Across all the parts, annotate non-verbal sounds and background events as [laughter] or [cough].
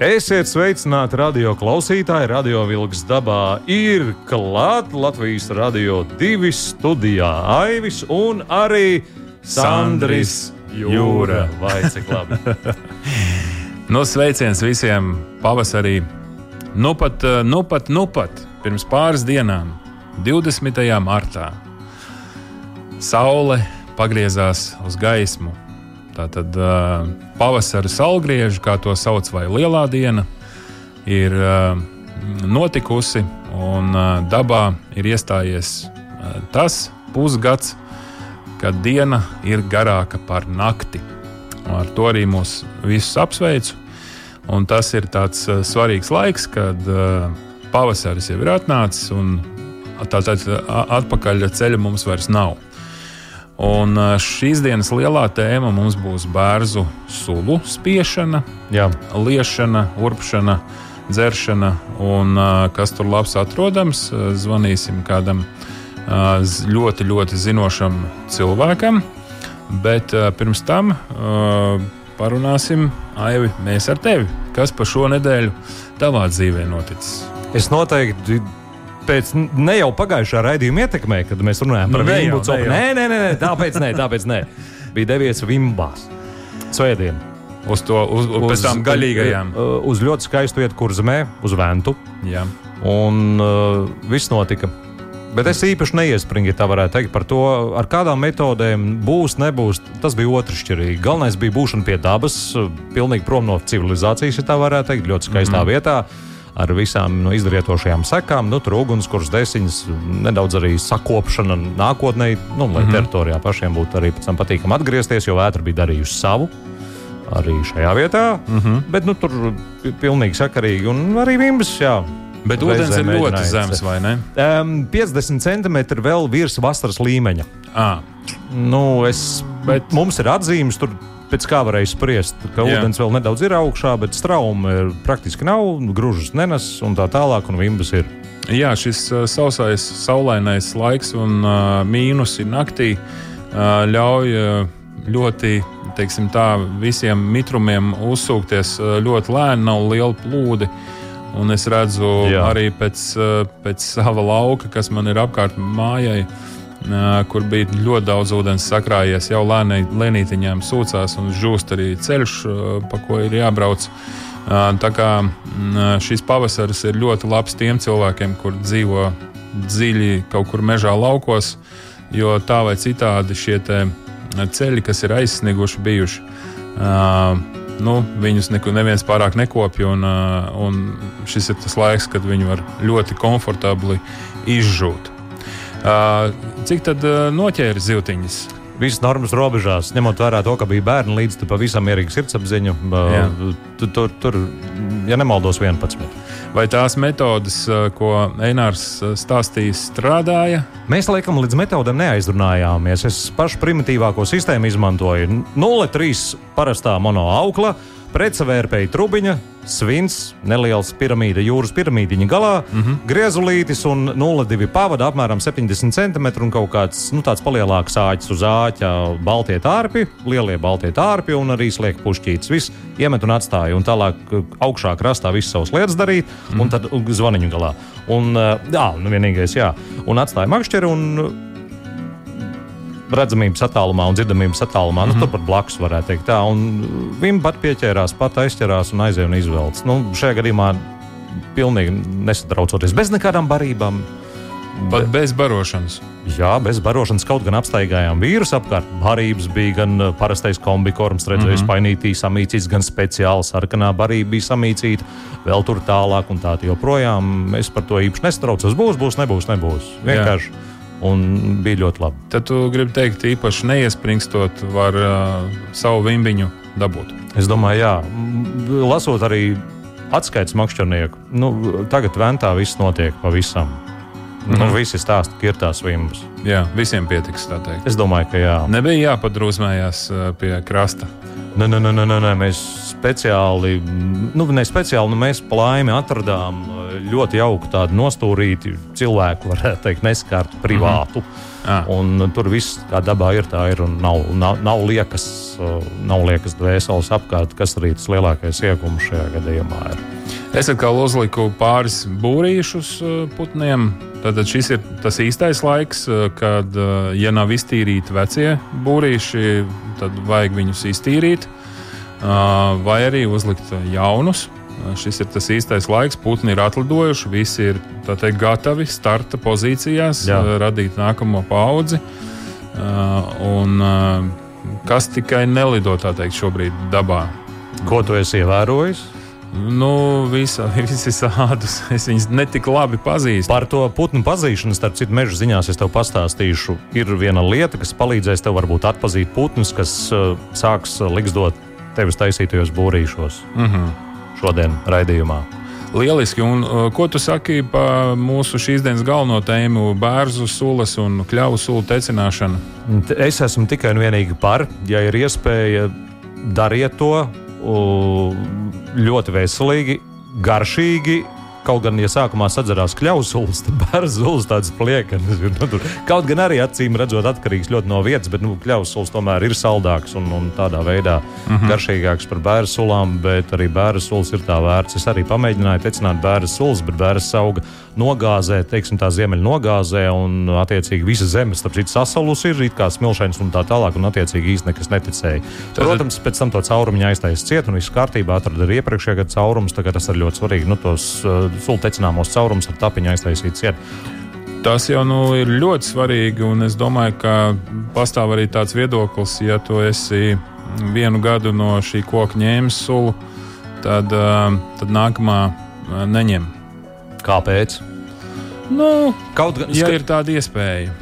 Esiet sveicināti radio klausītāji. Radio Vilks dabā ir klāta Latvijas radio divi studijā. Aivis un arī Sandris Jūra. Vai cik labi? [laughs] Nu, sveiciens visiem pavasarī. Nu pat, eh, nu pat, nu pat pirms pāris dienām, 20. martā, saule pagriezās uz gaismu. Tātad pavasara saulgrieža, kā to sauc, vai lielā diena, ir notikusi, un dabā ir iestājies tas pusgads, kad diena ir garāka par nakti. Ar to arī mūs visus apsveicu. Un tas ir tāds svarīgs laiks, kad pavasaris jau ir atnācis, un tātad atpakaļ ceļa mums vairs nav. Un šīs dienas lielā tēma mums būs bērnu sulu spiešana, Jā. liešana, urpšana, dzeršana un kas tur labs atrodams. Zvanīsim kādam ļoti, ļoti zinošam cilvēkam. Bet pirms tam parunāsim, Aivi, mēs ar tevi. Kas pa šo nedēļu tavā dzīvē noticis? Es noteikti pēc ne jau pagājušā raidījuma ietekmē, kad mēs runājām par Vimbu copu. Nē, nē, nē, nē, tāpēc nē, tāpēc nē. Bija devies Vimbās. Svētdien. Uz to uz, uz, uz tām gaļīgajām. Uz ļoti skaistu vietu, kur zemē, uz Ventu. Jā. Un uh, viss notika. Bet es īpaši neiespringu, ja tā varētu teikt, par to, ar kādām metodēm būs, nebūs. Tas bija otršķirīgi. Galvenais bija būšana pie dabas, pilnīgi prom no civilizācijas, ja tā varētu teikt, ļoti skaistā mm vietā ar visām nu, izdarītošajām sekām. Nu, tur ugunskurs, desiņas, nedaudz arī sakopšana nākotnē, nu, lai mm -hmm. teritorijā pašiem būtu arī pēc tam patīkami atgriezties, jo vētra bija darījusi savu. Arī šajā vietā, mm -hmm. bet nu, tur pilnīgi sakarīgi. Un arī Vimbas, jā, Bet ūdens ir ļoti zems, vai ne? Um, 50 centimetri vēl virs vasaras līmeņa. À. Nu, es, bet mums ir atzīmes, tur pēc kā varēja spriest, ka Jā. ūdens vēl nedaudz ir augšā, bet strauma praktiski nav, gružas nenes un tā tālāk, un vimbas ir. Jā, šis uh, sausais, saulainais laiks un uh, mīnusi naktī uh, ļauj uh, ļoti teiksim, tā, visiem mitrumiem uzsūkties uh, ļoti lēni, nav liela plūdi. Un es redzu Jā. arī pēc, uh, pēc sava lauka, kas man ir apkārt mājai, uh, kur bija ļoti daudz ūdens sakrājies, jau lēnī, lēnītiņām sūcās un žūst arī ceļš, pa ko ir jābrauc. Tā kā šis pavasaris ir ļoti labs tiem cilvēkiem, kur dzīvo dziļi kaut kur mežā laukos, jo tā vai citādi šie ceļi, kas ir aizsniguši, bijuši. Nu, viņus neko, neviens pārāk nekopja, un, un šis ir tas laiks, kad viņi var ļoti komfortabli izžūt. Cik tad noķēra zivtiņas? Visas normas robežās, ņemot vērā to, ka bija bērni līdz pavisam mierīgu sirdsapziņu. Tur, tur, tur, ja nemaldos, 11. Vai tās metodes, ko Einārs stāstīja, strādāja? Mēs laikam līdz metodēm neaizrunājāmies. Es pašu primitīvāko sistēmu izmantoju 0,3 parastā monoaukla Pretsavērpēja trubiņa, svins, neliels piramīda, jūras piramīdiņa galā, mm -hmm. griezulītis un 0,2 pavada apmēram 70 cm un kaut kāds nu, tāds palielāks āķis uz āķa, baltie tārpi, lielie baltie tārpi un arī slieka pušķītis. Viss iemet un atstāja un tālāk augšā krastā visu savus lietas darīt mm -hmm. un tad zvaniņu galā. Un, jā, nu vienīgais, jā, un atstāja makšķeri un redzamības attālumā un dzirdamības attālumā. Mm -hmm. nu, mhm. turpat blakus varētu teikt tā. Un viņa pat pieķērās, pat aizķerās un aizēja un izvelc. Nu, šajā gadījumā pilnīgi nesatraucoties bez nekādām barībām. Pat bez barošanas. Jā, bez barošanas kaut gan apstaigājām vīrusu apkārt. Barības bija gan uh, parastais kombikorms, redzējis, mm -hmm. painītī samīcīts, gan speciāli sarkanā barība bija samīcīta, vēl tur tālāk un tā joprojām. Es par to īpaši nestraucos. Būs, būs, nebūs, nebūs. Vienkārši. Jā un bija ļoti labi. Tad tu gribi teikt, īpaši neiespringstot, var uh, savu vimbiņu dabūt. Es domāju, jā, lasot arī atskaites makšķernieku, nu, tagad ventā viss notiek pavisam. Mm. Nu, visi stāsta, ka ir tās vimbas. Jā, visiem pietiks. Es domāju, ka jā. Nebija jāpadrūzmējās pie krasta. Nē, nē, nē, nē, nē, mēs speciāli, nu, ne speciāli, nu, mēs pa laimi atradām ļoti jauku tādu nostūrīti cilvēku, varētu teikt, neskārtu privātu. Mm -hmm. Un tur viss kā dabā ir, tā ir. Nav, nav, nav liekas, nav liekas dvēseles apkārt, kas arī tas lielākais iegums šajā gadījumā ir. Es atkal uzliku pāris būrīšus putniem. Tad šis ir tas īstais laiks, kad, ja nav iztīrīti vecie būrīši, tad vajag viņus iztīrīt, vai arī uzlikt jaunus. Šis ir tas īstais laiks, putni ir atlidojuši, visi ir teikt, gatavi starta pozīcijās, Jā. radīt nākamo paudzi. Un, kas tikai nelido teikt, šobrīd dabā? Ko tu esi ievērojis? Nu, visa, [laughs] visi sādus. Es viņus netik labi pazīstu. Par to putnu pazīšanu, starp citu, meža ziņās es tev pastāstīšu. Ir viena lieta, kas palīdzēs tev varbūt atpazīt putnus, kas uh, sāks likstdot tevis taisītajos būrīšos. Mm -hmm. Šodien raidījumā. Lieliski. Un, uh, ko tu saki par mūsu šīs dienas galveno tēmu - bērnu sulas un kļuvu sulu tecināšanu? Es esmu tikai un vienīgi par, ja ir iespēja, dariet to ļoti veselīgi, garšīgi. Kaut gan, ja sākumā sadzerās kļausulas, [laughs] tad bērns zulas tādas pliekanas. Nu, kaut gan arī acīm redzot, atkarīgs ļoti no vietas, bet nu, kļausulas tomēr ir saldāks un, un tādā veidā mhm. -huh. garšīgāks par bērnu sulām, bet arī bērnu sulas ir tā vērts. Es arī pamēģināju tecināt bērnu sulas, bet bērns auga nogāzē, teiksim, tā ziemeļa nogāzē, un attiecīgi visa zeme, starp citu, sasalus ir it kā smilšains un tā tālāk, un attiecīgi īsti nekas neticēja. Protams, pēc tam to caurumu aiztaisīja ciet, un viss kārtībā atrada arī iepriekšējā gada caurumus, tagad tas ir ļoti svarīgi, nu, tos uh, sultecināmos caurumus ar tapiņu aiztaisīt ciet. Tas jau nu, ir ļoti svarīgi, un es domāju, ka pastāv arī tāds viedoklis, ja tu esi vienu gadu no šī koka ņēmis sulu, tad, tad nākamā neņem. Kāpēc? Nu, Kaut gan ja ir tāda iespēja.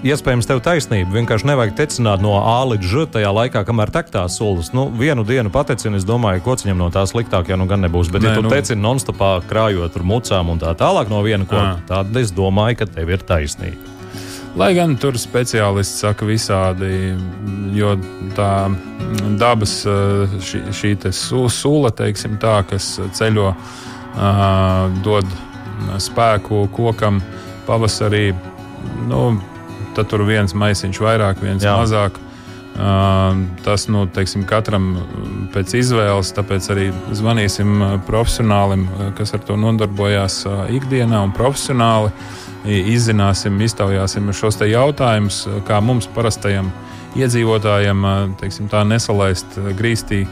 Iespējams, tev taisnība. Vienkārši nevajag tecināt no A līdz Ž tajā laikā, kamēr tek tās sulas. Nu, vienu dienu patecini, es domāju, ko viņam no tā sliktāk, ja nu gan nebūs. Bet, Nē, ja tu nu... tecini non-stopā, krājot ar mucām un tā tālāk no viena koka, tad es domāju, ka tev ir taisnība. Lai gan tur speciālisti saka visādi, jo tā dabas šī, šī sula, teiksim tā, kas ceļo dod spēku kokam pavasarī. Nu, tad tur viens maisiņš vairāk, viens Jā. mazāk. Tas nu, teiksim, katram pēc izvēles, tāpēc arī zvanīsim profesionālim, kas ar to nodarbojās ikdienā un profesionāli. Izzināsim, iztaujāsim šos jautājumus, kā mums parastajam iedzīvotājam, teiksim, tā nesalaist grīstī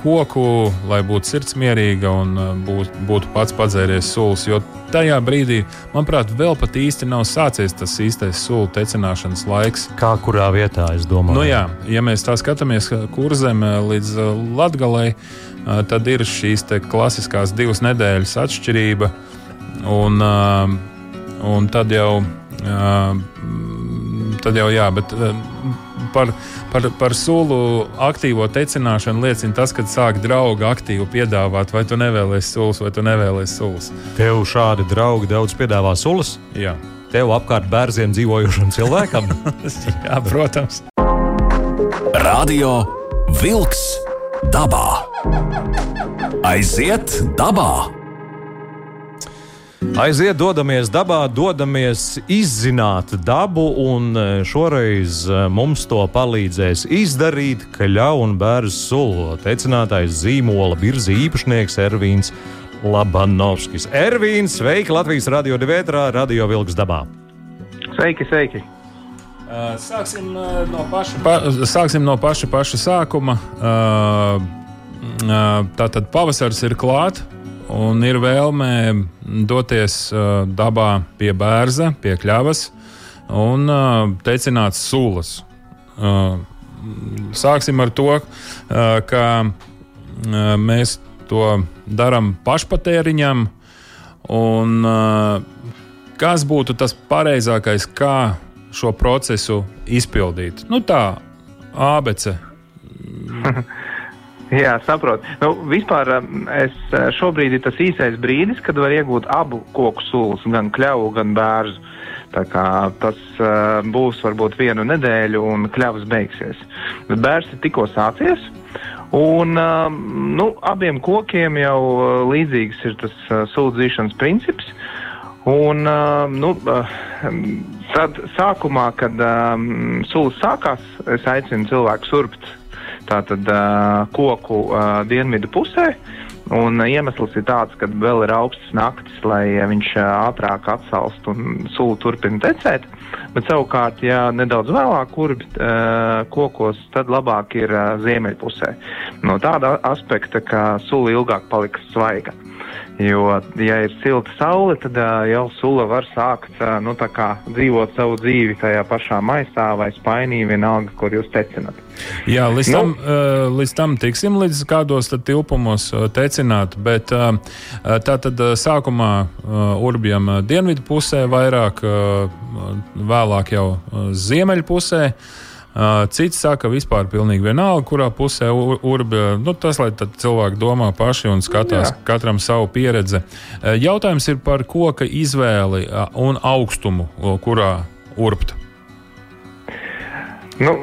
koku, lai būtu sirdsmierīga un būt, būtu pats padzēries sulas. Jo tajā brīdī, manuprāt, vēl pat īsti nav sācies tas īstais sulu tecināšanas laiks. Kā kurā vietā, es domāju? Nu, jā, ja mēs tā skatāmies kurzem līdz Latgalei, tad ir šīs klasiskās divas nedēļas atšķirība. Un, un tad jau tad jau jā, bet par, par, par sulu aktīvo tecināšanu liecina tas, ka sāk draugi aktīvi piedāvāt, vai tu nevēlies sulas, vai tu nevēlies sulas. Tev šādi draugi daudz piedāvā sulas? Jā. Tev apkārt bērniem dzīvojušam cilvēkam? [laughs] jā, protams. Radio Vilks dabā. Aiziet dabā! Aiziet, dodamies dabā, dodamies izzināt dabu, un e, šoreiz e, mums to palīdzēs izdarīt Kaļau un Bērns Sulu teicinātais zīmola birzi īpašnieks Ervīns Labanovskis. Ervīns, sveiki Latvijas radio divētrā, radio Vilks dabā. Sveiki, sveiki! Sāksim no paša, pa, sāksim no paša, paša sākuma. Tātad pavasaris ir klāts un ir vēlme doties uh, dabā pie bērza, pie kļavas un uh, teicināt sulas. Uh, sāksim ar to, uh, ka uh, mēs to darām pašpatēriņam, un uh, kas būtu tas pareizākais, kā šo procesu izpildīt? Nu, tā, ABC. [laughs] [laughs] Jā, saprotu. Nu, vispār es, šobrīd ir tas īsais brīdis, kad var iegūt abu koku sulas, gan kļavu, gan bērzu. Tas uh, būs varbūt vienu nedēļu, un kļavas beigsies. Bet bērns ir tikko sācies. Un uh, nu, abiem kokiem jau uh, līdzīgs ir tas uh, sūdzīšanas princips. Un, uh, nu, uh, tad sākumā, kad um, sulas sākās, es aicinu cilvēku surpt tātad koku dienvidu pusē. Un iemesls ir tāds, ka vēl ir augstas naktis, lai viņš ātrāk atsalst un sula turpina tecēt. Bet savukārt, ja nedaudz vēlāk kurbi kokos, tad labāk ir ziemeļpusē. No tāda aspekta, ka sula ilgāk paliks svaiga. Jo, ja ir silta saule, tad jau sula var sākt nu, dzīvot savu dzīvi tajā pašā maisā vai spainī, vienalga, kur jūs tecināt. Jā, līdz, nu, tam, uh, līdz tam tiksim, līdz kādos tilpumos tecināt, bet tā tad sākumā urbjam dienvidu pusē vairāk, vēlāk jau ziemeļu pusē. Cits saka, ka vispār pilnīgi vienalga, kurā pusē urbi. Nu, tas, lai cilvēki domā paši un skatās Jā. katram savu pieredzi. Jautājums ir par koka izvēli un augstumu, kurā urbt. Nu,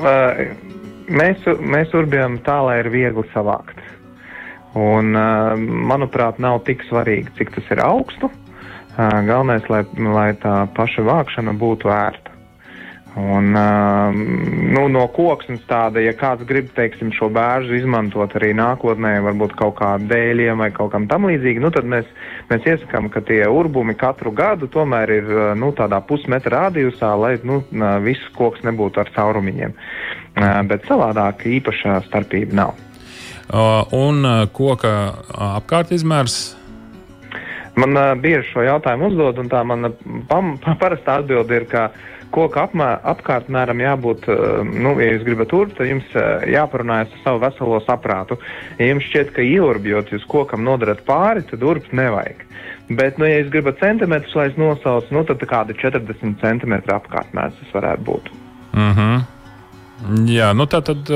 mēs, mēs urbjam tā, lai ir viegli savākt. Un, manuprāt, nav tik svarīgi, cik tas ir augstu. Galvenais, lai, lai tā paša vākšana būtu ērta. Un, uh, nu, no koksnes tāda, ja kāds grib teiksim, šo bērnu izmantot arī nākotnē, varbūt kaut kādam dēļiem vai kaut kam tam līdzīgam, nu, tad mēs, mēs iesakām, ka tie urbumi katru gadu tomēr ir nu, tādā pusmetra rādījusā, lai nu, viss koks nebūtu ar caurumiņiem. Uh, bet savādāk īpaša starpība nav. Uh, un koka apkārt izmērs Man uh, bieži šo jautājumu uzdod, un tā mana pam, [laughs] parastā atbilde ir, ka koka apmē, apkārt mēram jābūt, uh, nu, ja jūs gribat urbt, tad jums uh, jāparunājas ar savu veselo saprātu. Ja jums šķiet, ka ieurbjot jūs kokam nodarat pāri, tad urbt nevajag. Bet, nu, ja jūs gribat centimetrus, lai es nosaucu, nu, tad kādi 40 centimetri apkārt mērs tas varētu būt. Mhm. -huh. Jā, nu tā tad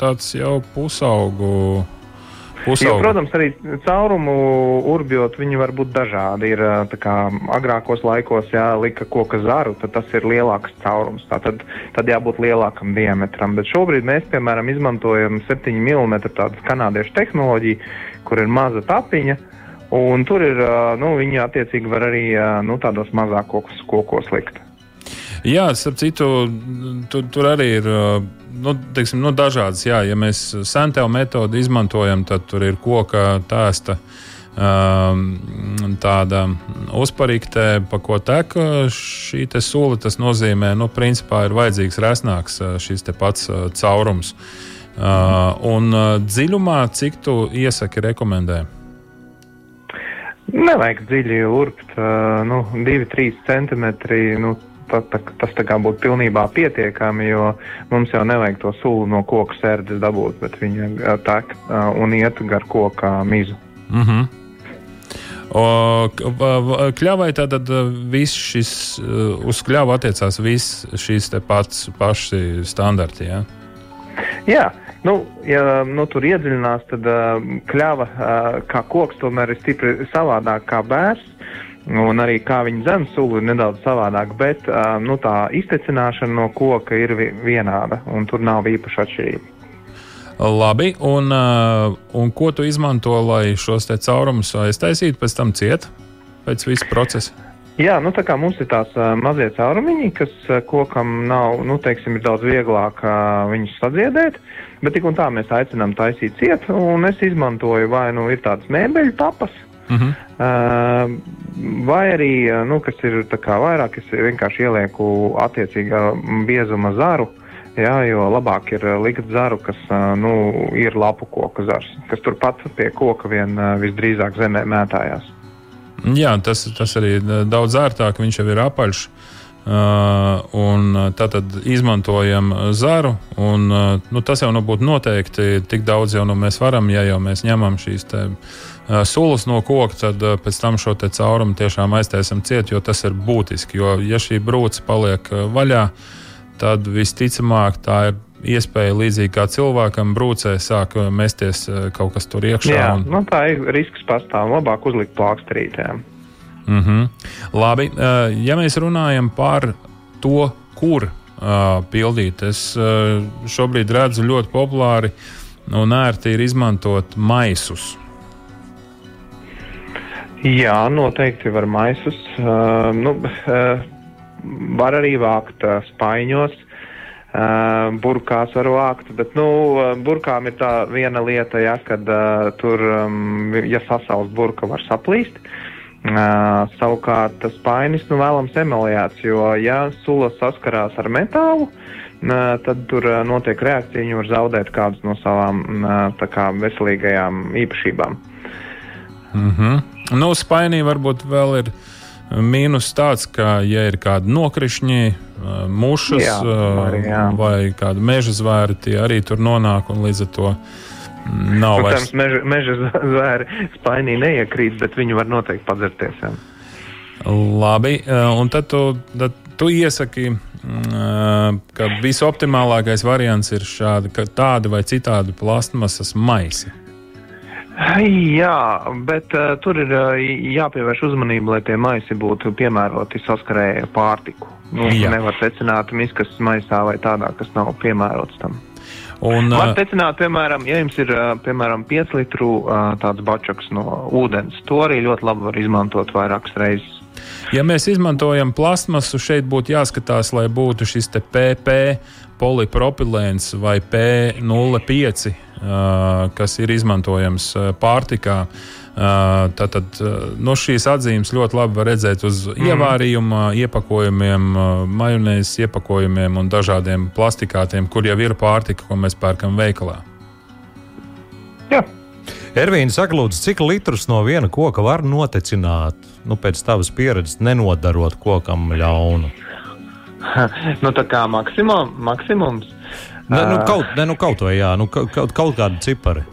tāds jau pusaugu Jo, protams, arī caurumu urbjot viņi var būt dažādi. Ir, kā, agrākos laikos jā, lika koka zaru, tad tas ir lielāks caurums. Tā tad, tad jābūt lielākam diametram. Bet šobrīd mēs, piemēram, izmantojam 7 mm tādu kanādiešu tehnoloģiju, kur ir maza tapiņa. Un tur ir, nu, viņi attiecīgi var arī nu, tādos mazākos kokos likt. Jā, starp citu, tur, tur arī ir nu, teiksim, nu, dažādas. Jā, ja mēs sentēlu metodi izmantojam, tad tur ir koka tēsta. Tāda uzparīgtē, pa ko tek šī sula, tas nozīmē, nu, principā ir vajadzīgs resnāks šis pats caurums. Un dziļumā, cik tu iesaki, rekomendē? Nevajag dziļi urbt, nu, 2-3 centimetri. Nu, ta, ta, tas tā kā būtu pilnībā pietiekami, jo mums jau nevajag to sulu no koku sērdes dabūt, bet viņa tek un iet gar koka mizu. Mm -hmm. O, kļavai tātad viss šis, uz kļavu attiecās viss šīs te pats paši standarti, jā? Jā, nu, ja nu, tur iedziļinās, tad uh, kļava uh, kā koks tomēr ir stipri savādāk kā bērs. Un arī kā viņa zem sula ir nedaudz savādāk, bet nu, tā iztecināšana no koka ir vienāda un tur nav īpaša atšķirība. Labi, un, un ko tu izmanto, lai šos caurumus aiztaisītu, pēc tam ciet pēc visa procesa? Jā, nu tā kā mums ir tās mazie caurumiņi, kas kokam nav, nu, teiksim, ir daudz vieglāk viņus sadziedēt, bet tik un tā mēs aicinām taisīt ciet, un es izmantoju vai nu ir tādas mēbeļu tapas, Uh -huh. Vai arī, nu, kas ir vairāk, es vienkārši ielieku attiecīgā biezuma zaru. Jā, jo labāk ir likt zaru, kas nu, ir lapu koka zars, kas turpat pie koka vien visdrīzāk zemē mētājās. Jā, tas, tas arī daudz ērtāk, viņš jau ir apaļš. Uh, un tātad izmantojam zaru, un uh, nu, tas jau nu būtu noteikti tik daudz, jau nu mēs varam, ja jau mēs ņemam šīs te, uh, sulas no koka, tad pēc tam šo caurumu tiešām aiztaisam ciet, jo tas ir būtiski. Jo, ja šī brūce paliek vaļā, tad visticamāk tā ir iespēja līdzīgi kā cilvēkam brūcē sāk mesties kaut kas tur iekšā. Jā, un... nu, tā ir risks pastāv. Labāk uzlikt plāksterītēm. Mm -hmm. Labi, ja mēs runājam par to, kur uh, pildīt, es uh, šobrīd redzu ļoti populāri un ērti ir izmantot maisus. Jā, noteikti var maisus. Uh, nu, uh, var arī vākt uh, spaiņos. Uh, burkās var vākt, bet nu, burkām ir tā viena lieta, ja, kad uh, tur, um, ja sasaules burka, var saplīst. Uh, savukārt tas spainis nu, vēlams emelijāts, jo ja sula saskarās ar metālu, uh, tad tur uh, notiek reakcija, viņi var zaudēt kādas no savām uh, kā, veselīgajām īpašībām. Mm -hmm. Nu, Spainī varbūt vēl ir mīnus tāds, ka, ja ir kādi nokrišņi, mušas jā, arī, jā. vai kādi meža zvēri, tie arī tur nonāk un līdz ar to. Nav nu, vairs. Meža, meža zvēri spainī neiekrīt, bet viņi var noteikti padzerties. Jā. Labi, un tad tu, tad tu iesaki, ka visoptimālākais variants ir šādi, tādi vai citādi plastmasas maisi. Jā, bet uh, tur ir uh, jāpievērš uzmanība, lai tie maisi būtu piemēroti saskarēji ar pārtiku. Nu, nevar secināt miskas maisā vai tādā, kas nav piemērots tam. Un, Var secināt, piemēram, ja jums ir piemēram 5 litru tāds bačaks no ūdens, to arī ļoti labi var izmantot vairākas reizes. Ja mēs izmantojam plasmasu, šeit būtu jāskatās, lai būtu šis PP polipropilēns vai P05 kas ir izmantojams pārtikā. Tātad no šīs atzīmes ļoti labi var redzēt uz mm. ievārījuma iepakojumiem, majonēzes iepakojumiem un dažādiem plastikātiem, kur jau ir pārtika, ko mēs pērkam veikalā. Jā. Ervīna saka, lūdzu, cik litrus no viena koka var notecināt, nu, pēc tavas pieredzes, nenodarot kokam ļaunu? [laughs] nu, tā kā maksimum, maksimums Ne, nu, kaut, ne, nu, kaut vai jā, nu, kaut, kaut kāda cipari.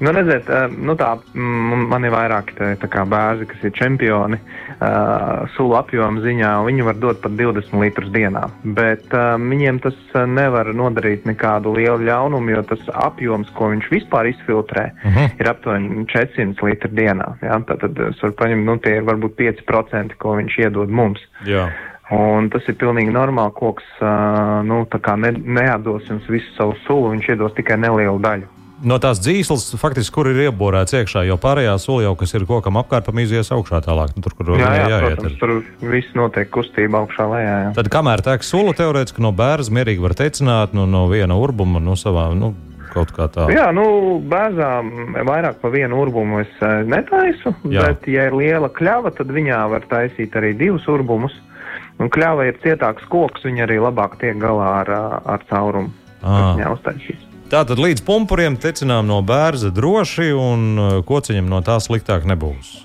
Nu, redziet, nu tā, man ir vairāki tā, tā kā bērni, kas ir čempioni uh, sulu apjoma ziņā. Viņi var dot pat 20 litrus dienā, bet uh, viņiem tas nevar nodarīt nekādu lielu ļaunumu, jo tas apjoms, ko viņš vispār izfiltrē, uh mhm. -huh. ir aptuveni 400 litri dienā. Ja? Tad, tad es varu paņemt, nu, tie ir varbūt 5%, ko viņš iedod mums. Jā. Un tas ir pilnīgi normāli. Koks nu, ne, neatdos jums visu savu sulu, viņš iedos tikai nelielu daļu. No tās dzīslas, faktiski, kur ir ieborēts iekšā, jau pārējā sula jau, kas ir kokam apkārt, izies augšā tālāk. Nu, tur, kur jā, jā, jāiet, protams, tur viss notiek kustība augšā lejā. Jā. Tad, kamēr tek sula, teorētiski no bērna mierīgi var teicināt nu, no viena urbuma, no savā. Nu, kaut kā tāda? Jā, nu, bērnām vairāk pa vienu urbumu es netaisu, Jā. bet, ja ir liela kļava, tad viņā var taisīt arī divus urbumus. Un kļāvai ir cietāks koks, viņa arī labāk tiek galā ar, ar caurumu. Tātad līdz pumpuriem tecinām no bērza droši, un kociņam no tā sliktāk nebūs.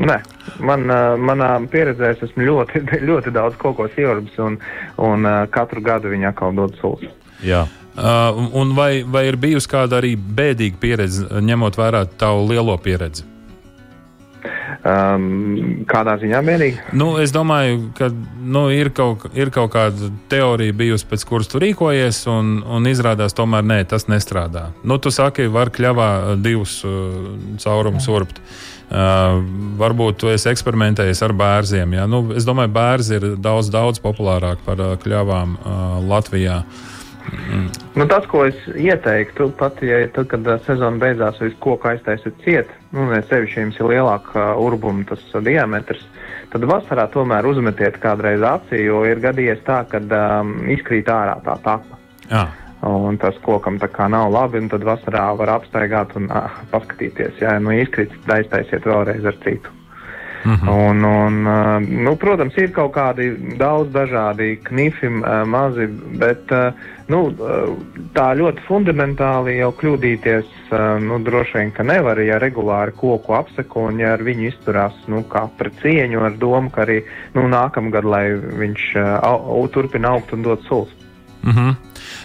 Nē, man, manā pieredzē es esmu ļoti, [laughs] ļoti daudz kokos ierbis, un, un katru gadu viņa atkal dod sulas. Jā. Uh, un vai, vai ir bijusi kāda arī bēdīga pieredze, ņemot vērā tavu lielo pieredzi? Um, kādā ziņā mierīgi? Nu, es domāju, ka nu, ir, kaut, ir kaut kāda teorija bijusi, pēc kuras tu rīkojies, un, un izrādās, tomēr nē, tas nestrādā. Nu, tu saki, var kļavā divus uh, caurumus urbt. Uh, varbūt tu esi eksperimentējis ar bērziem. Ja? Nu, es domāju, bērzi ir daudz, daudz populārāk par uh, kļavām uh, Latvijā. Uh, Mm. Nu, tas, ko es ieteiktu, pat ja tad, kad uh, sezona beidzās, vai koku aiztaisiet ciet, nu, sevišķi jums ir lielāka uh, urbuma tas uh, diametrs, tad vasarā tomēr uzmetiet kādreiz acī, jo ir gadījies tā, ka um, izkrīt ārā tā tapa. Jā. Un tas kokam tā kā nav labi, un tad vasarā var apstaigāt un uh, paskatīties. Ja nu izkrīt, aiztaisiet vēlreiz ar citu. Mm -hmm. un, un, nu, protams, ir kaut kādi daudz dažādi knifi, mazi, bet nu, tā ļoti fundamentāli jau kļūdīties nu, droši vien, ka nevar, ja regulāri koku apseko un ja ar viņu izturās nu, kā pret cieņu, ar domu, ka arī nu, nākamgad, lai viņš au, turpina augt un dot sulas. Mm -hmm.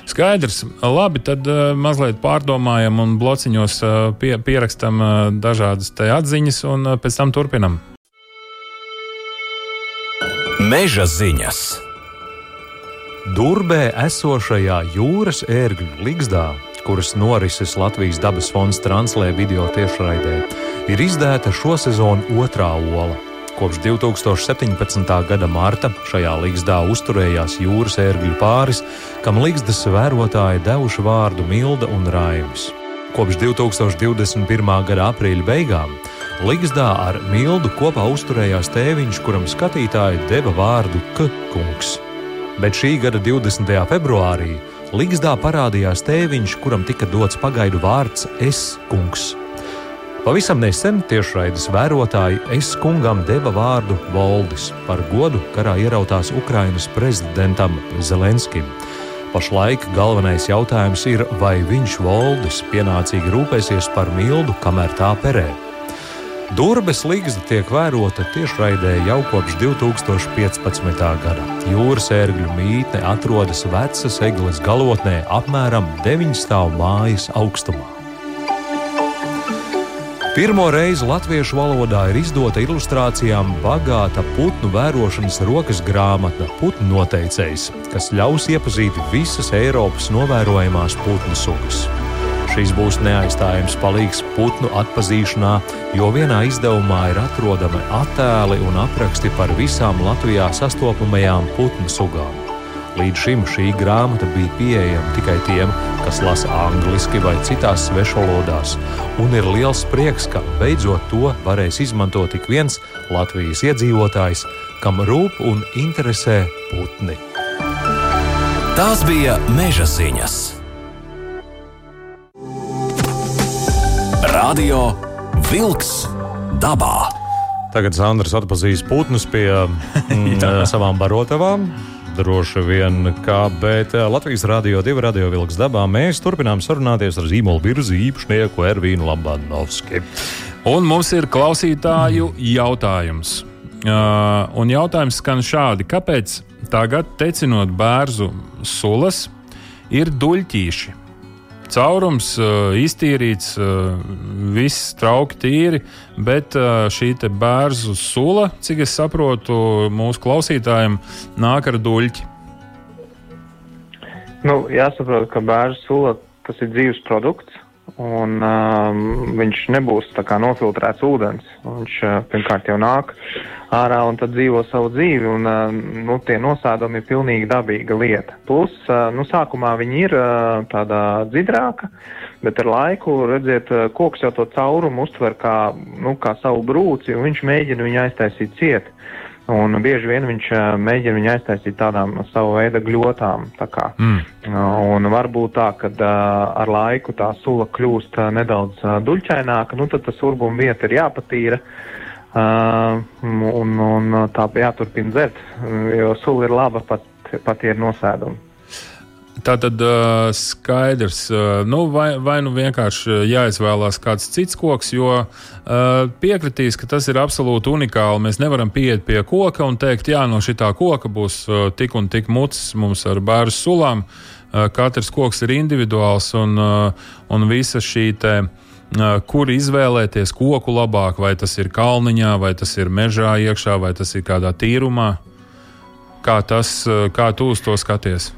Skaidrs. Labi, tad uh, mazliet pārdomājam un blociņos uh, pie, pierakstam uh, dažādas atziņas un uh, pēc tam turpinam. Meža ziņas. Durbē esošajā jūras ērgļu ligzdā, kuras norises Latvijas dabas fonds translē video tiešraidē, ir izdēta šo sezonu otrā ola. Kopš 2017. gada marta šajā ligzdā uzturējās jūras ērgļu pāris, kam ligzdas vērotāji devuši vārdu Milda un Raimis. Kopš 2021. gada aprīļa beigām Ligzdā ar Mildu kopā uzturējās tēviņš, kuram skatītāji deva vārdu K. kungs. Bet šī gada 20. februārī Ligzdā parādījās tēviņš, kuram tika dots pagaidu vārds S. kungs. Pavisam nesen tiešraides vērotāji es kungam deva vārdu Voldis par godu karā ierautās Ukrainas prezidentam Zelenskim. Pašlaik galvenais jautājums ir, vai viņš Voldis pienācīgi rūpēsies par mildu, kamēr tā perē. Durbes līgsta tiek vērota tiešraidē jau kopš 2015. gada. Jūras ērgļu mītne atrodas vecas eglis galotnē apmēram 9 stāvu mājas augstumā. Pirmo reizi latviešu valodā ir izdota ilustrācijām bagāta putnu vērošanas rokas grāmata Putnu noteicējs, kas ļaus iepazīt visas Eiropas novērojamās putnu sugas. Šis būs neaizstājams palīgs putnu atpazīšanā, jo vienā izdevumā ir atrodami attēli un apraksti par visām Latvijā sastopamajām putnu sugām. Līdz šim šī grāmata bija pieejama tikai tiem, kas lasa angliski vai citās svešvalodās, un ir liels prieks, ka beidzot to varēs izmantot ik viens Latvijas iedzīvotājs, kam rūp un interesē putni. Tās bija meža ziņas. Radio Wolks dabā. Tagad Sandrs atpazīs putnus pie [laughs] mm, savām barotavām. Droši vien, kā, bet eh, Latvijas Rādio 2 radio vilks dabā mēs turpinām sarunāties ar zīmolu virzi īpašnieku Ervīnu Labanovski. Un mums ir klausītāju jautājums. Uh, un jautājums skan šādi: kāpēc tagad, tecinot bērnu sulas, ir duļķīši? Caurums, iztīrīts, viss trauki tīri, bet šī bērnu sula, cik es saprotu, mūsu klausītājiem nāk ar duļķi. Nu, jāsaprot, ka bērnu sula tas ir dzīves produkts. Un um, viņš nebūs tā kā nofiltrēts ūdens. Viņš uh, pirmkārt jau nāk ārā un tad dzīvo savu dzīvi. Un, uh, nu, tie nosēdumi ir pilnīgi dabīga lieta. Plus, uh, nu, sākumā viņi ir uh, tāda dzidrāka, bet ar laiku, redziet, uh, koks jau to caurumu uztver kā, nu, kā savu brūci, un viņš mēģina viņu aiztaisīt ciet. Un bieži vien viņš uh, mēģina viņu aiztaisīt tādām savu veidu gļotām. Tā kā. mm. Un varbūt tā, ka uh, ar laiku tā sula kļūst nedaudz duļķaināka, nu tad tas urbuma vieta ir jāpatīra. Uh, un, un tā jāturpina dzert, jo sula ir laba pat, pat ir nosēduma. Tā tad uh, skaidrs, uh, nu, vai, vai nu vienkārši jāizvēlās kāds cits koks, jo uh, piekritīs, ka tas ir absolūti unikāli. Mēs nevaram pieiet pie koka un teikt, jā, no šī koka būs uh, tik un tik mucis mums ar bērnu sulām. Uh, katrs koks ir individuāls un, uh, un visa šī. Uh, kur izvēlēties koku labāk, vai tas ir kalniņā, vai tas ir mežā iekšā, vai tas ir kādā tīrumā? Kā, tas, kā tu uz to skaties?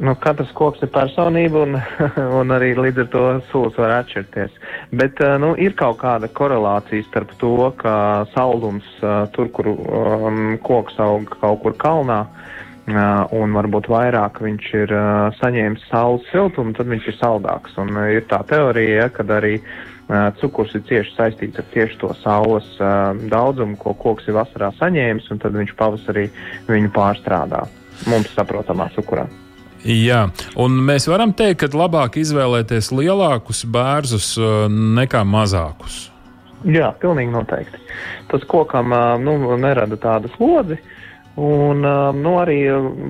Nu, katrs koks ir personība, un, [laughs] un arī līdz ar to sulas var atšķirties. Bet uh, nu, ir kaut kāda korelācija starp to, ka saulums uh, tur, kur um, koks aug kaut kur kalnā, uh, un varbūt vairāk viņš ir saņēmis saules siltumu, tad viņš ir saldāks. Un ir tā teorija, ja, kad arī cukurs ir cieši saistīts ar tieši to saules daudzumu, ko koks ir vasarā saņēmis, un tad viņš pavasarī viņu pārstrādā mums saprotamā cukurā. Jā, un mēs varam teikt, ka labāk izvēlēties lielākus bērzus uh, nekā mazākus. Jā, pilnīgi noteikti. Tas kokam uh, nu, nerada tādu slodzi. Un uh, nu, arī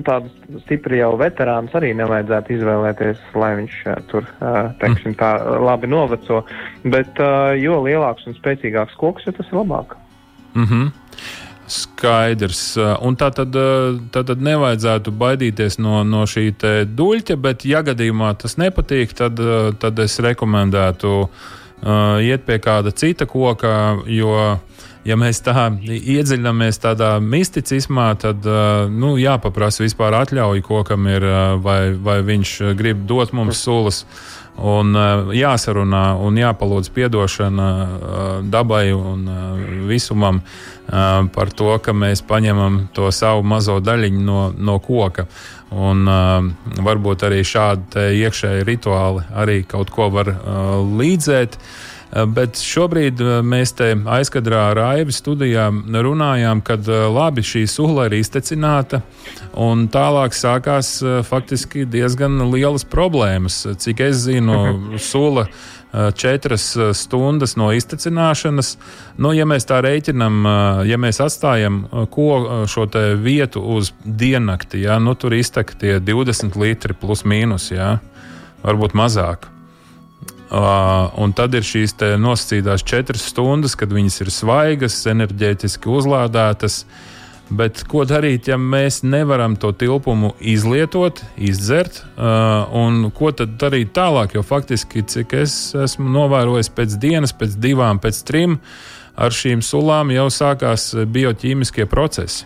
tādu stipri jau veterānu arī nevajadzētu izvēlēties, lai viņš tur, teiksim, tā labi noveco. Bet jo lielāks un spēcīgāks koks, jo tas ir labāk. Mm -hmm. Skaidrs. Un tā tad, tā tad nevajadzētu baidīties no, no šī duļķa, bet, ja gadījumā tas nepatīk, tad, tad es rekomendētu uh, iet pie kāda cita koka, jo, ja mēs tā iedziļināmies tādā misticismā, tad nu, jāpaprasa vispār atļauju kokam ir, vai, vai viņš grib dot mums sulas. Un jāsarunā un jāpalūdz atdošana dabai un visumam par to, ka mēs paņemam to savu mazo daļiņu no, no koka. Un, varbūt arī šādi iekšēji rituāli arī kaut ko var līdzēt. Uh, Bet šobrīd mēs te aizkadrā ar Aivi studijā runājām, ka labi šī sula ir iztecināta, un tālāk sākās faktiski diezgan lielas problēmas. Cik es zinu, [laughs] sula četras stundas no iztecināšanas. Nu, ja mēs tā rēķinām, ja mēs atstājam ko, šo vietu uz diennakti, ja, nu, tur iztek tie 20 litri plus mīnus, ja, varbūt mazāk. Uh, un tad ir šīs nosacītās četras stundas, kad viņas ir svaigas, enerģētiski uzlādētas. Bet ko darīt, ja mēs nevaram to tilpumu izlietot, izdzert, uh, un ko tad darīt tālāk? Jo faktiski, cik es esmu novērojis pēc dienas, pēc divām, pēc trim, ar šīm sulām jau sākās bioķīmiskie procesi.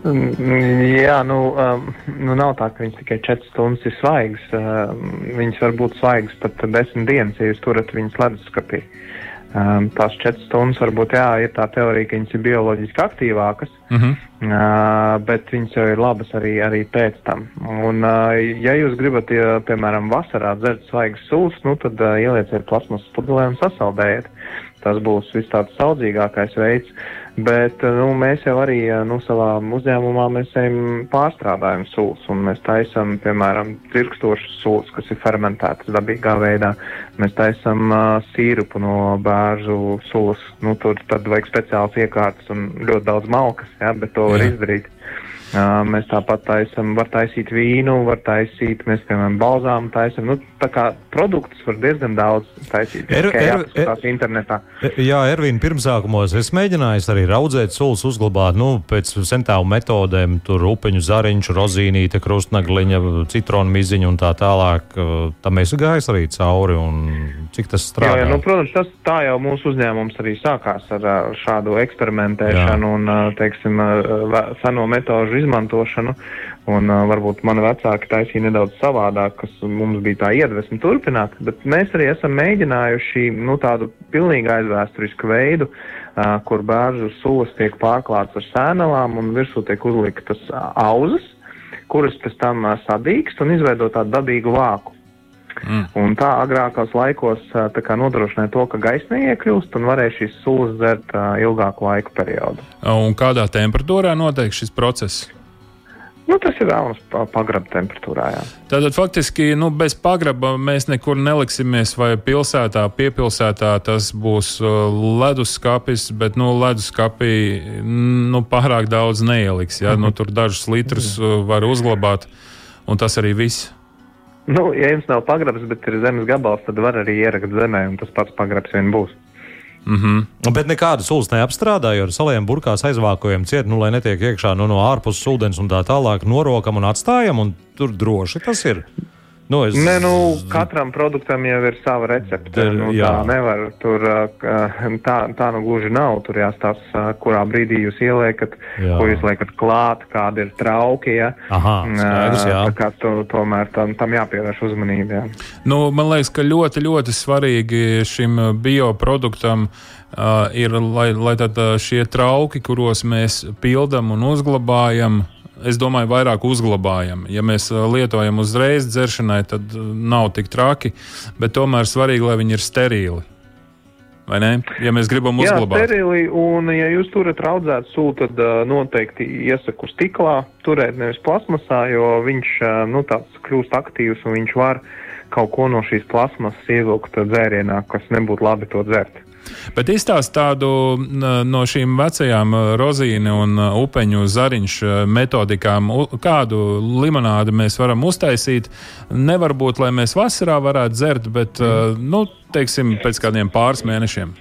Jā, nu, um, nu nav tā, ka viņas tikai 4 stundas ir svaigas. Um, viņas var būt svaigas pat 10 dienas, ja jūs turat viņas leduskapī. Um, tās 4 stundas varbūt jā, ir tā teorija, ka viņas ir bioloģiski aktīvākas, uh -huh. uh, bet viņas jau ir labas arī, arī pēc tam. Un, uh, ja jūs gribat, ja, piemēram, vasarā dzert svaigas sulas, nu, tad uh, ielieciet plasmas pudelē un sasaldējiet. Tas būs viss tāds saudzīgākais veids. Uh, Bet nu, mēs jau arī nu, savā uzņēmumā pārstrādājam sūkļus, un mēs taisām, piemēram, dzirkstošas sūkļus, kas ir fermentētas dabīgā veidā. Mēs taisām uh, sīrupu no bērnu sulas. Nu, tur tad vajag speciāls iekārtas un ļoti daudz malkas, ja, bet to Jā. var izdarīt. Uh, mēs tāpat taisām, var taisīt vīnu, var taisīt, mēs, piemēram, balzām taisām. Nu, tā kā produktus var diezgan daudz taisīt. Er, er, er, internetā. Jā, Ervīna, pirmsākumos es mēģināju arī raudzēt sulas, uzglabāt, nu, pēc sentāvu metodēm, tur upeņu zariņš, rozīnīte, krustnagliņa, citronu miziņa un tā tālāk. Tam mēs gājām arī cauri un cik tas strādā. Jā, jā nu, protams, tas tā jau mūsu uzņēmums arī sākās ar šādu eksperimentēšanu jā. un, teiksim, seno metožu izmantošanu. Un, uh, varbūt mani vecāki taisīja nedaudz savādāk, kas mums bija tā iedvesma turpināt, bet mēs arī esam mēģinājuši nu, tādu pilnīgi aizvēsturisku veidu, uh, kur bērnu sulas tiek pārklāts ar sēnelām un virsū tiek uzliktas auzas, kuras pēc tam uh, sadīkst un izveido tādu dabīgu vāku. Mm. Un tā agrākos laikos tā nodrošināja to, ka gaisa neiekļūst un varēja šīs sulas dzert uh, ilgāku laiku periodu. Un kādā temperatūrā notiek šis process? Nu, tas ir vēlams pagraba temperatūrā. Jā. Tātad faktiski nu, bez pagraba mēs nekur neliksimies, vai pilsētā, piepilsētā tas būs leduskapis, bet nu, leduskapī nu, pārāk daudz neieliks. Ja? Nu, tur dažus litrus var uzglabāt, un tas arī viss. Nu, ja jums nav pagrabs, bet ir zemes gabals, tad var arī ierakt zemē, un tas pats pagrabs vien būs. Mm -hmm. Bet nekādas sulas neapstrādāja, ar saliem burkās aizvākojam ciet, nu, lai netiek iekšā nu, no ārpuses ūdens un tā tālāk, norokam un atstājam, un tur droši tas ir. Nu, es... Nē, nu, katram produktam jau ir sava recepte. Der, nu, jā. tā nevar tur tā, tā nu gluži nav. Tur jāstāsta, kurā brīdī jūs ieliekat, jā. ko jūs liekat klāt, kāda ir trauki. Ja? Aha, skaidrs, jā. Tā kā tu, tomēr tam, tam jāpievērš uzmanība. Jā. Nu, man liekas, ka ļoti, ļoti svarīgi šim bioproduktam uh, ir, lai, lai tad, šie trauki, kuros mēs pildam un uzglabājam, es domāju, vairāk uzglabājam. Ja mēs uh, lietojam uzreiz dzeršanai, tad uh, nav tik traki, bet tomēr svarīgi, lai viņi ir sterili. Vai ne? Ja mēs gribam uzglabāt. Jā, sterili, un ja jūs turat raudzētu sūlu, tad uh, noteikti iesaku stiklā turēt nevis plasmasā, jo viņš uh, nu, tāds kļūst aktīvs un viņš var kaut ko no šīs plasmasas ievilkt dzērienā, kas nebūtu labi to dzert. Bet izstāst tādu no šīm vecajām rozīnu un upeņu zariņš metodikām, kādu limonādi mēs varam uztaisīt. Nevar būt, lai mēs vasarā varētu dzert, bet, nu, teiksim, pēc kādiem pāris mēnešiem.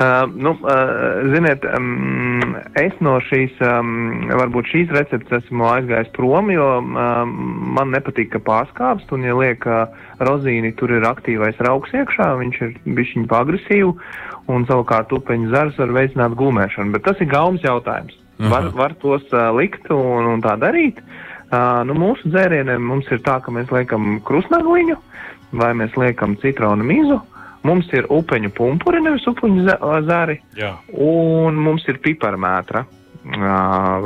Uh, nu, uh, ziniet, um, es no šīs, um, varbūt šīs receptes esmu aizgājis prom, jo um, man nepatīk, ka pārskāpst, un ja liek uh, rozīni, tur ir aktīvais rauks iekšā, viņš ir bišķiņ paagresīvu, un savukārt upeņu zars var veicināt gulmēšanu, bet tas ir gaumas jautājums. Aha. Var, var tos uh, likt un, un tā darīt. Uh, nu, mūsu dzērieniem mums ir tā, ka mēs liekam krusnagliņu vai mēs liekam citronu mizu. Mums ir upeņu pumpuri, nevis upeņu zari. Jā. Un mums ir piparmētra uh,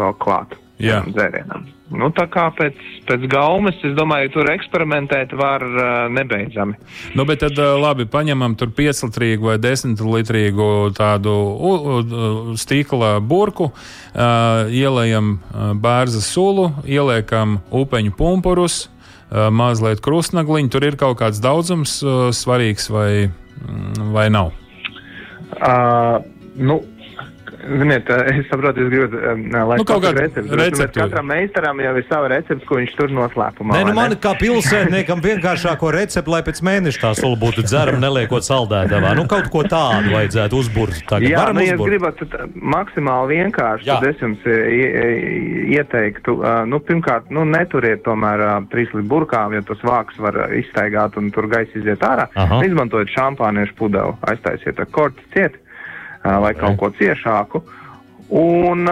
vēl klāt dzērienam. Nu, tā kā pēc, pēc gaumes, es domāju, tur eksperimentēt var uh, nebeidzami. Nu, bet tad uh, labi, paņemam tur 5 litrīgu vai 10 litrīgu tādu u, u, stikla burku, uh, ielējam uh, bērza sulu, ieliekam upeņu pumpurus, uh, mazliet krustnagliņu. Tur ir kaut kāds daudzums uh, svarīgs vai, mm, vai nav? Uh, nu, Ziniet, [laughs] es saprotu, jūs gribat, lai nu, kaut kādu recepti. recepti. Katram meistaram jau ir sava recepte, ko viņš tur noslēpumā. Nē, nu man kā pilsētniekam vienkāršāko recepti, lai pēc mēneša tā sula būtu dzerama, neliekot saldētavā. Nu, kaut ko tādu vajadzētu uzburt. Tagad Jā, Varam nu, ja gribat maksimāli vienkārši, Jā. tad es jums ieteiktu, nu, pirmkārt, nu, neturiet tomēr trīs līdz burkām, jo tas vāks var izstaigāt un tur gaisa iziet ārā. Aha. Izmantojiet šampāniešu pudeli, aiztaisiet ar korti ciet vai kaut ko ciešāku. Un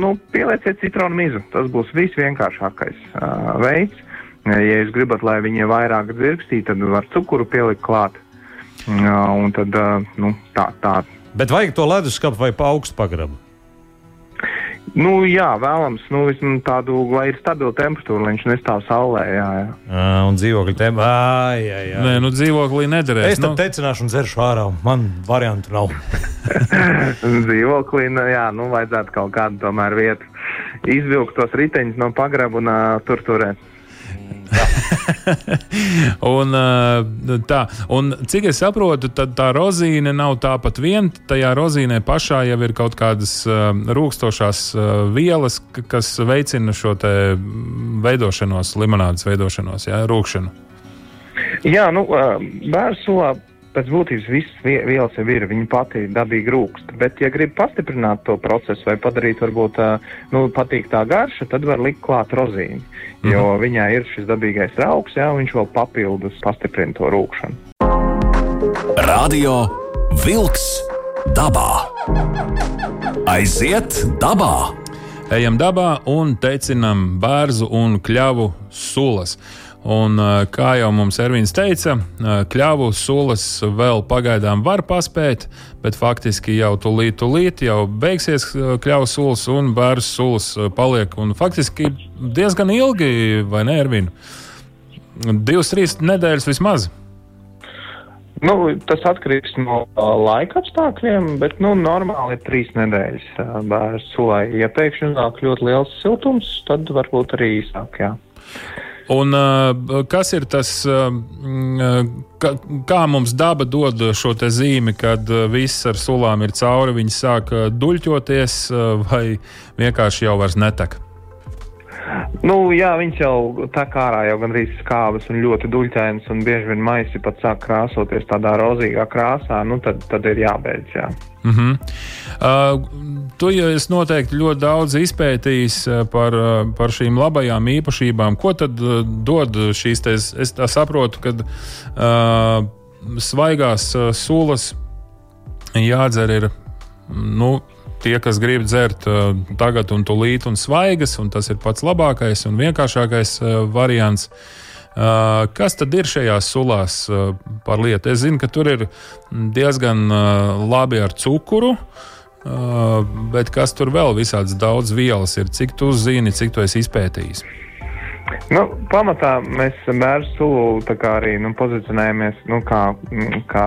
nu, pielieciet citronu mizu. Tas būs visvienkāršākais uh, veids. Ja jūs gribat, lai viņi vairāk dzirkstī, tad var cukuru pielikt klāt. Uh, un tad uh, nu, tā, tā. Bet vajag to leduskapu vai pa augstu pagrabu? Nu, jā, vēlams, nu, tādu, lai ir stabila temperatūra, lai viņš nestāv saulē. Jā, jā. À, un dzīvokļa temperatūra. Jā, jā. Nē, nu, dzīvoklī nederēs. Es tam nu. tecināšu un dzeršu ārā. Man variantu nav. [laughs] dzīvoklī, nu, jā, nu, vajadzētu kaut kādu tomēr vietu izvilkt tos riteņus no pagraba un uh, tur turēt. [laughs] un, uh, tā, un cik es saprotu, tad tā rozīne nav tāpat vien. Tajā rozīnē pašā jau ir kaut kādas uh, rūkstošās uh, vielas, kas veicina šo veidošanos, limonādes veidošanos, jā, rūkšanu. Jā, nu, bērnu sulā pēc būtības visas vielas jau ir, viņa pati dabīgi rūkst. Bet, ja grib pastiprināt to procesu vai padarīt, varbūt, nu, patīk tā garša, tad var likt klāt rozīni. Jo viņā ir šis dabīgais rauks, jā, viņš vēl papildus pastiprina to rūkšanu. Radio Vilks dabā. Aiziet dabā! Ejam dabā un teicinam bērnu un kļavu sulas. Un, kā jau mums Ervīns teica, kļavu sulas vēl pagaidām var paspēt, bet faktiski jau tūlīt, tūlīt jau beigsies kļavu sulas un bērnu sulas paliek. Un faktiski diezgan ilgi, vai ne, Ervīn? Divas, trīs nedēļas vismaz. Nu, tas atkarīgs no laika apstākļiem, bet nu, normāli ir trīs nedēļas bērnu sulai. Ja pēkšņi nāk ļoti liels siltums, tad varbūt arī īsāk. Jā. Un, uh, kas ir tas, uh, ka, kā mums daba dod šo zīmi, kad uh, viss ar sulām ir cauri, viņi sāk duļķoties vai vienkārši jau vairs netek? Nu, jā, viņš jau tā kā ārā jau gandrīz skābas un ļoti duļķainas, un bieži vien maisi pat sāk krāsoties tādā rozīgā krāsā, nu tad, tad ir jābeidz. Jā. Mm -hmm. uh, tu jau esi noteikti ļoti daudz izpētījis par, par šīm labajām īpašībām. Ko tad dod šīs te, es saprotu, ka uh, svaigās uh, sulas jādzer ir. Nu, tie, kas grib dzert uh, tagad un tūlīt un svaigas, un tas ir pats labākais un vienkāršākais uh, variants. Uh, kas tad ir šajās sulās uh, par lietu? Es zinu, ka tur ir diezgan uh, labi ar cukuru, uh, bet kas tur vēl visādas daudz vielas ir? Cik tu zini, cik tu esi izpētījis? Nu, pamatā mēs bērnu sulu arī nu, pozicionējamies nu, kā, kā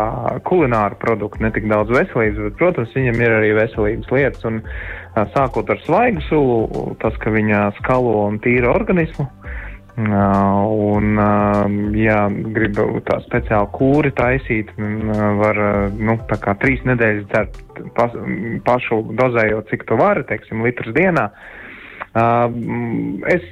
kulināru produktu, ne tik daudz veselības, bet, protams, viņam ir arī veselības lietas. Un, sākot ar svaigu sulu, tas, ka viņa skalo un tīra organismu. Un, ja grib tā speciāli kūri taisīt, var nu, trīs nedēļas dzert pa, pašu dozējot, cik tu vari, teiksim, litrs dienā. Uh, Uh, es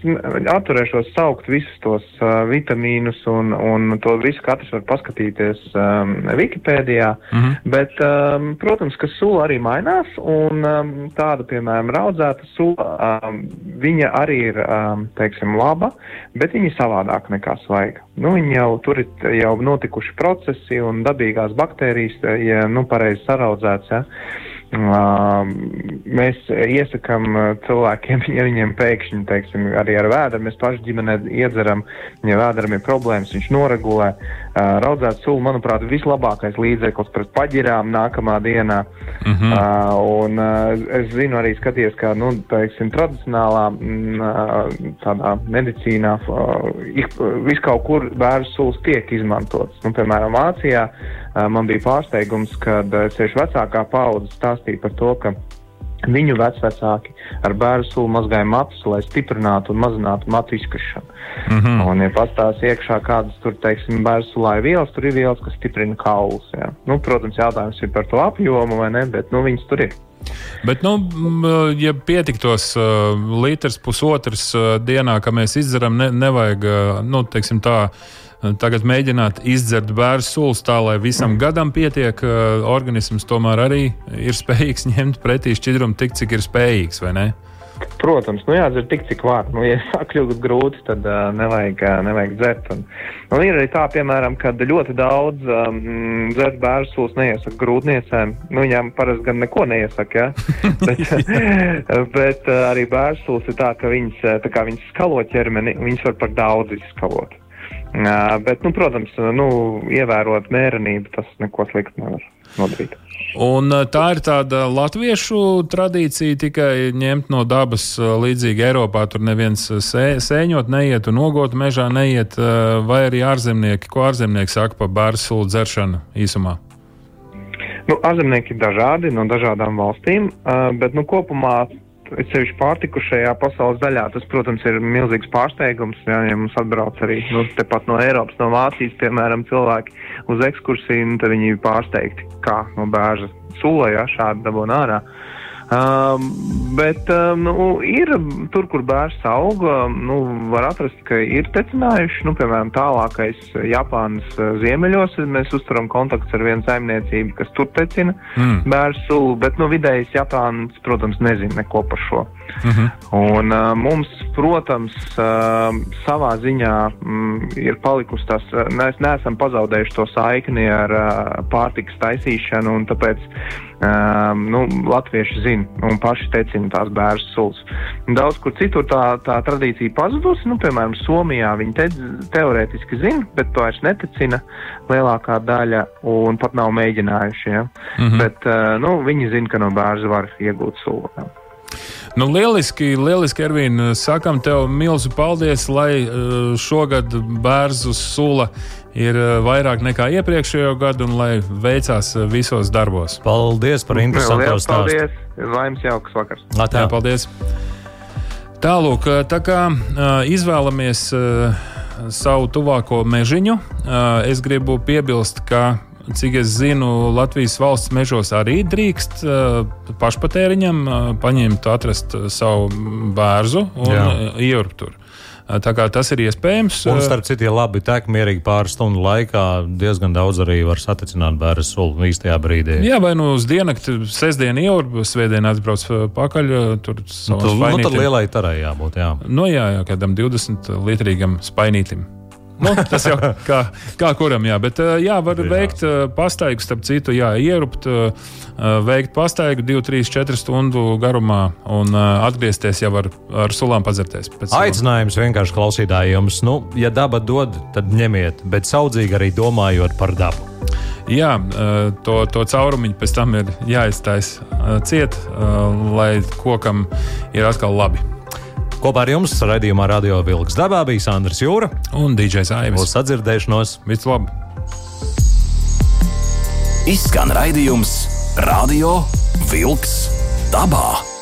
atturēšos saukt visus tos vitamīnus un, un to visu katrs var paskatīties um, Wikipēdijā, mm -hmm. bet, um, protams, ka sula arī mainās un um, tāda, piemēram, raudzēta sula, um, viņa arī ir, um, teiksim, laba, bet viņa ir savādāka nekā svaiga. Nu, viņa jau tur ir jau notikuši procesi un dabīgās baktērijas, ja, nu, pareizi saraudzēts, ja. Mēs iesakām cilvēkiem, [laughs] ja viņiem pēkšņi, teiksim, arī ar vēdru, mēs paši ģimenē iedzeram, ja vēdram ir problēmas, viņš noregulē. Raudzēt sulu, manuprāt, ir vislabākais līdzeklis pret paģirām nākamā dienā. Mm -hmm. Un es zinu arī skaties, ka, nu, teiksim, tradicionālā tādā medicīnā viskaut kur bērnu sulas tiek izmantotas. Nu, piemēram, Vācijā man bija pārsteigums, kad tieši vecākā paudze stāstīja par to, ka viņu vecāki ar bērnu sulu mazgāja matus, lai stiprinātu un mazinātu matu izkrišanu. Mm -hmm. Un, ja pastāstās iekšā kādas tur, teiksim, bērnu sulā ir vielas, tur ir vielas, kas stiprina kaulus. Ja. Nu, protams, jautājums ir par to apjomu vai ne, bet nu, viņas tur ir. Bet, nu, ja pietiktos uh, litrs, pusotrs uh, dienā, ka mēs izdzeram, ne, nevajag, uh, nu, teiksim tā, tagad mēģināt izdzert bērnu sulas tā, lai visam gadam pietiek, organisms tomēr arī ir [laughs] spējīgs ņemt pretī šķidrumu tik, cik ir spējīgs, vai ne? Protams, nu jādzer tik, cik var. Nu, ja [laughs] sāk kļūt grūti, tad uh, nevajag, uh, nevajag dzert. Un, un ir arī tā, piemēram, ka ļoti daudz um, dzert bērnu sulas neiesaka grūtniecēm. Nu, viņām parasti gan neko neiesaka, ja? [laughs] bet, bet uh, arī bērnu sulas ir tā, ka viņas, tā kā viņas skalo ķermeni, viņas var par daudz izskalot. Bet, nu, protams, nu, ievērot mērenību, tas neko sliktu nevar nodarīt. Un tā ir tāda latviešu tradīcija tikai ņemt no dabas līdzīgi Eiropā. Tur neviens sē, sēņot neiet un nogot mežā neiet, vai arī ārzemnieki, ko ārzemnieki saka par bērnu sulu dzeršanu īsumā. Nu, ārzemnieki ir dažādi no dažādām valstīm, bet nu, kopumā sevišķi pārtikušajā pasaules daļā. Tas, protams, ir milzīgs pārsteigums. Jā, ja mums atbrauc arī nu, tepat no Eiropas, no Vācijas, piemēram, cilvēki uz ekskursiju, tad viņi ir pārsteigti, kā no bēža sulā šādi dabūna ārā. Um, bet um, nu, ir tur, kur bērns aug, um, nu, var atrast, ka ir tecinājuši, nu, piemēram, tālākais Japānas ziemeļos. Mēs uzturam kontaktus ar vienu saimniecību, kas tur tecina mm. bērnu sulu, bet nu, vidējais Japāns, protams, nezina neko par šo. Mm -hmm. Un uh, mums, protams, uh, savā ziņā mm, ir palikusi tas, uh, mēs neesam pazaudējuši to saikni ar uh, pārtikas taisīšanu, un tāpēc um, nu, latvieši zina un paši tecina tās bērnu sulas. Daudz kur citur tā, tā tradīcija pazudusi, nu, piemēram, Somijā viņi te, teorētiski zina, bet to vairs netecina lielākā daļa un pat nav mēģinājuši. Ja? Mm -hmm. Bet uh, nu, viņi zina, ka no bērna var iegūt sulu. Ja? Nu, lieliski, lieliski, Ervīna. Sakam tev milzu paldies, lai eh, šogad bērnu sula ir eh, vairāk nekā iepriekšējo gadu un lai veicās eh, visos darbos. Paldies par interesantu stāstu. Paldies! Laims jauks vakars! Jā, paldies! Tālūk, tā kā izvēlamies savu tuvāko mežiņu, es gribu piebilst, ka Cik es zinu, Latvijas valsts mežos arī drīkst uh, pašpatēriņam uh, paņemt, atrast savu bērzu un ielūgt tur. Tā kā tas ir iespējams. Un, starp citu, ja labi tek mierīgi pāris stundu laikā, diezgan daudz arī var saticināt bērnu sulu īstajā brīdī. Jā, vai nu uz diennakti, sestdienu ielūgt, svētdien atbrauc pakaļ. Tur nu, nu, tad lielai tarai jābūt. Jā, nu, jā, jā kādam 20 litrīgam spainītim. Nu, tas jau kā, kā kuram, jā. Bet, jā, var jā. veikt pastaigu, starp citu, jā, ierupt, veikt pastaigu 2, 3, 4 stundu garumā un atgriezties jau ar, ar sulām padzerties. Aicinājums vienkārši klausītājiem, nu, ja daba dod, tad ņemiet, bet saudzīgi arī domājot par dabu. Jā, to, to caurumiņu pēc tam ir jāiztaisa ciet, lai kokam ir atkal labi. Kopā ar jums raidījumā Radio Vilks dabā bija Sandrs Jūra un DJs Aivis. Uz sadzirdēšanos! Vislabāk! Izskan raidījums Radio Vilks dabā!